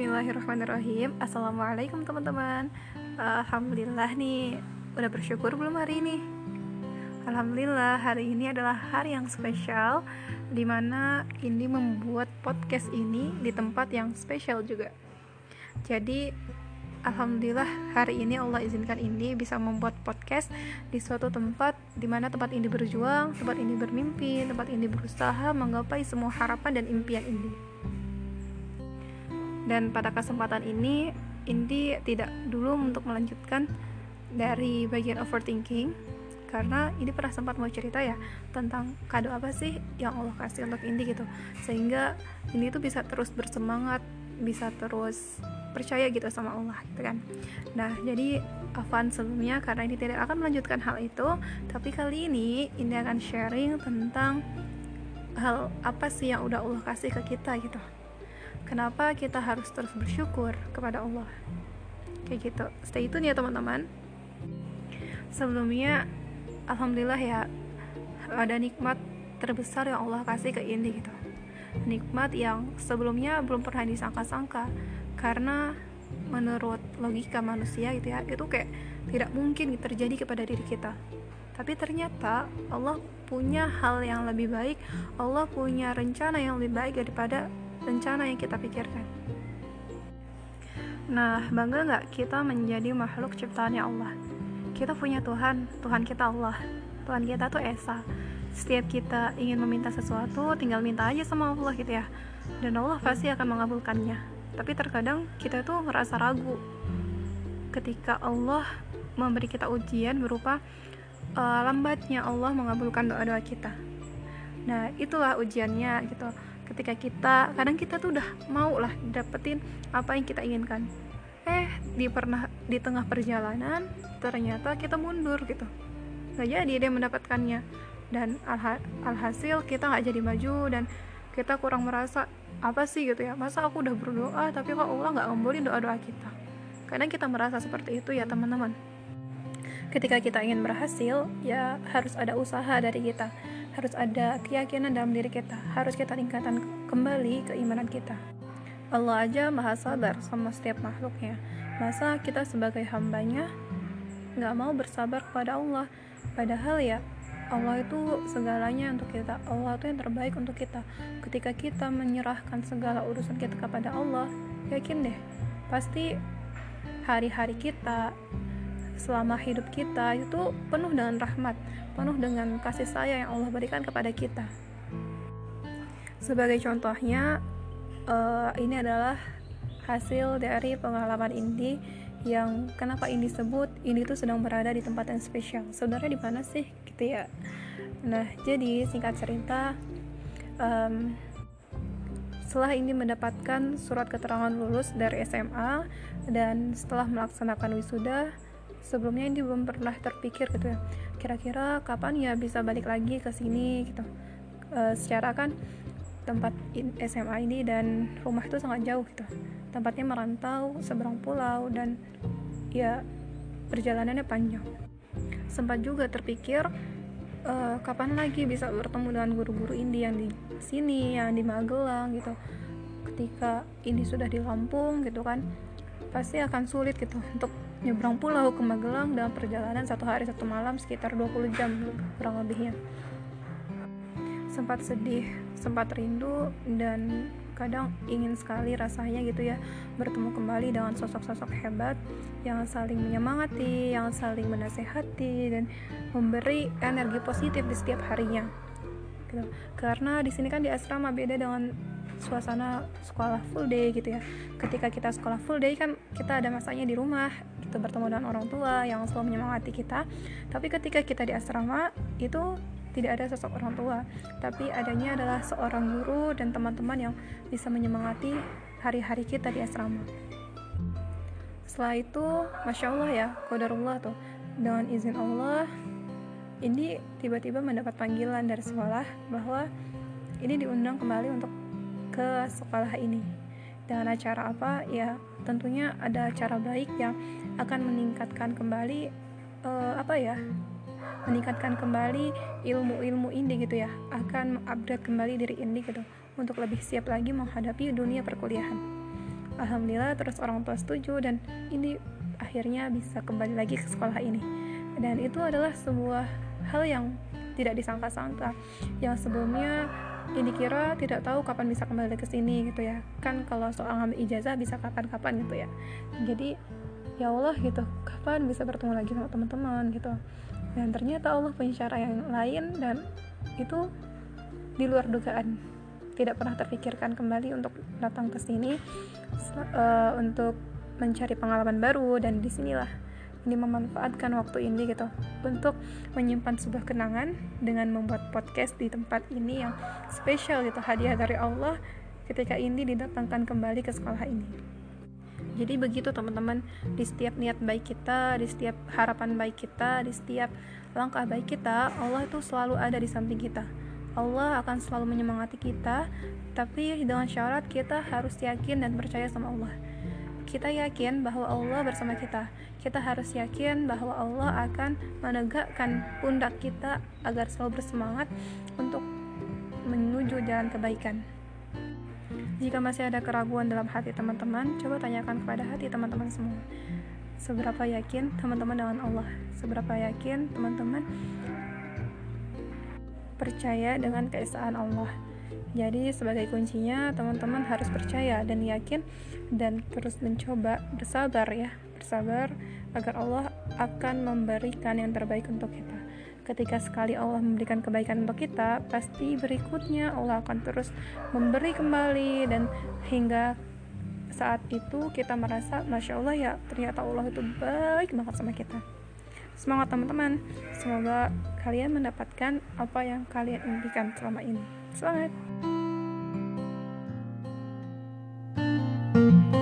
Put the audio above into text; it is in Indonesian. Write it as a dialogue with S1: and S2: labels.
S1: Bismillahirrahmanirrahim. Assalamualaikum teman-teman. Alhamdulillah nih Udah bersyukur belum hari ini? Alhamdulillah hari ini adalah hari yang spesial Di mana ini membuat podcast ini di tempat yang spesial juga. Jadi Alhamdulillah hari ini Allah izinkan ini bisa membuat podcast di suatu tempat Di mana tempat ini berjuang, tempat ini bermimpi, tempat ini berusaha menggapai semua harapan dan impian ini dan pada kesempatan ini Indi tidak dulu untuk melanjutkan dari bagian overthinking karena ini pernah sempat mau cerita ya tentang kado apa sih yang Allah kasih untuk Indi gitu. Sehingga Indi tuh bisa terus bersemangat bisa terus percaya gitu sama Allah gitu kan. Nah jadi Avan sebelumnya karena ini tidak akan melanjutkan hal itu tapi kali ini Indi akan sharing tentang hal apa sih yang udah Allah kasih ke kita gitu kenapa kita harus terus bersyukur kepada Allah? Kayak gitu. Stay tune ya teman-teman. Sebelumnya alhamdulillah ya ada nikmat terbesar yang Allah kasih ke ini gitu. Nikmat yang sebelumnya belum pernah disangka-sangka. Karena menurut logika manusia gitu ya itu kayak tidak mungkin terjadi kepada diri kita. Tapi ternyata Allah punya hal yang lebih baik Allah punya rencana yang lebih baik daripada rencana yang kita pikirkan. Nah, bangga nggak kita menjadi makhluk ciptaannya Allah? Kita punya Tuhan, Tuhan kita Allah. Tuhan kita tuh Esa. Setiap kita ingin meminta sesuatu, tinggal minta aja sama Allah gitu ya. Dan Allah pasti akan mengabulkannya. Tapi terkadang kita tuh merasa ragu ketika Allah memberi kita ujian berupa uh, lambatnya Allah mengabulkan doa-doa kita. Nah, itulah ujiannya gitu ketika kita kadang kita tuh udah mau lah dapetin apa yang kita inginkan. Eh di pernah di tengah perjalanan ternyata kita mundur gitu. Nggak jadi dia mendapatkannya. Dan alha, alhasil kita nggak jadi maju dan kita kurang merasa apa sih? gitu ya. Masa aku udah berdoa tapi kok Allah nggak ngabulin doa doa kita? Kadang kita merasa seperti itu ya teman-teman ketika kita ingin berhasil ya harus ada usaha dari kita. Harus ada keyakinan dalam diri kita. Harus kita tingkatkan kembali keimanan kita. Allah aja maha sabar sama setiap makhluknya. Masa kita sebagai hambanya nggak mau bersabar kepada Allah? Padahal ya Allah itu segalanya untuk kita. Allah itu yang terbaik untuk kita. Ketika kita menyerahkan segala urusan kita kepada Allah yakin deh pasti hari-hari kita selama hidup kita itu penuh dengan rahmat, penuh dengan kasih sayang yang Allah berikan kepada kita. Sebagai contohnya, uh, ini adalah hasil dari pengalaman Indi yang kenapa Indi sebut Indi itu sedang berada di tempat yang spesial. Sebenarnya di mana sih, gitu ya? Nah, jadi singkat cerita, um, setelah Indi mendapatkan surat keterangan lulus dari SMA dan setelah melaksanakan wisuda, sebelumnya ini belum pernah terpikir gitu ya. Kira-kira kapan ya bisa balik lagi ke sini gitu. E, secara kan tempat SMA ini dan rumah itu sangat jauh gitu. Tempatnya merantau seberang pulau dan ya perjalanannya panjang. Sempat juga terpikir e, kapan lagi bisa bertemu dengan guru-guru Indi yang di sini yang di Magelang gitu. Ketika ini sudah di Lampung gitu kan pasti akan sulit gitu untuk nyebrang pulau ke Magelang dalam perjalanan satu hari satu malam sekitar 20 jam kurang lebihnya sempat sedih sempat rindu dan kadang ingin sekali rasanya gitu ya bertemu kembali dengan sosok-sosok hebat yang saling menyemangati, yang saling menasehati dan memberi energi positif di setiap harinya. Gitu. Karena di sini kan di asrama beda dengan suasana sekolah full day gitu ya. Ketika kita sekolah full day kan kita ada masanya di rumah, gitu bertemu dengan orang tua yang selalu menyemangati kita. Tapi ketika kita di asrama itu tidak ada sosok orang tua. Tapi adanya adalah seorang guru dan teman-teman yang bisa menyemangati hari-hari kita di asrama. Setelah itu masya Allah ya kodarullah tuh. Dengan izin Allah ini tiba-tiba mendapat panggilan dari sekolah bahwa ini diundang kembali untuk ke sekolah ini. Dengan acara apa? Ya tentunya ada acara baik yang akan meningkatkan kembali uh, apa ya meningkatkan kembali ilmu-ilmu ini gitu ya akan mengupgrade kembali diri ini gitu untuk lebih siap lagi menghadapi dunia perkuliahan. Alhamdulillah terus orang tua setuju dan ini akhirnya bisa kembali lagi ke sekolah ini. Dan itu adalah sebuah hal yang tidak disangka-sangka yang sebelumnya ini kira tidak tahu kapan bisa kembali ke sini gitu ya. Kan kalau soal ngambil ijazah bisa kapan-kapan gitu ya. Jadi ya Allah gitu. Kapan bisa bertemu lagi sama teman-teman? gitu. Dan ternyata Allah punya cara yang lain dan itu di luar dugaan. Tidak pernah terpikirkan kembali untuk datang ke sini uh, untuk mencari pengalaman baru dan di sinilah ini memanfaatkan waktu ini gitu. Untuk menyimpan sebuah kenangan dengan membuat podcast di tempat ini yang spesial gitu. Hadiah dari Allah ketika ini didatangkan kembali ke sekolah ini jadi begitu teman-teman di setiap niat baik kita di setiap harapan baik kita di setiap langkah baik kita Allah itu selalu ada di samping kita Allah akan selalu menyemangati kita, tapi dengan syarat kita harus yakin dan percaya sama Allah. Kita yakin bahwa Allah bersama kita. Kita harus yakin bahwa Allah akan menegakkan pundak kita agar selalu bersemangat untuk menuju jalan kebaikan. Jika masih ada keraguan dalam hati teman-teman, coba tanyakan kepada hati teman-teman semua. Seberapa yakin teman-teman dengan Allah? Seberapa yakin teman-teman percaya dengan keesaan Allah. Jadi sebagai kuncinya teman-teman harus percaya dan yakin dan terus mencoba bersabar ya, bersabar agar Allah akan memberikan yang terbaik untuk kita. Ketika sekali Allah memberikan kebaikan untuk kita, pasti berikutnya Allah akan terus memberi kembali dan hingga saat itu kita merasa Masya Allah ya ternyata Allah itu baik banget sama kita. Semangat teman-teman. Semoga kalian mendapatkan apa yang kalian impikan selama ini. Semangat. thank you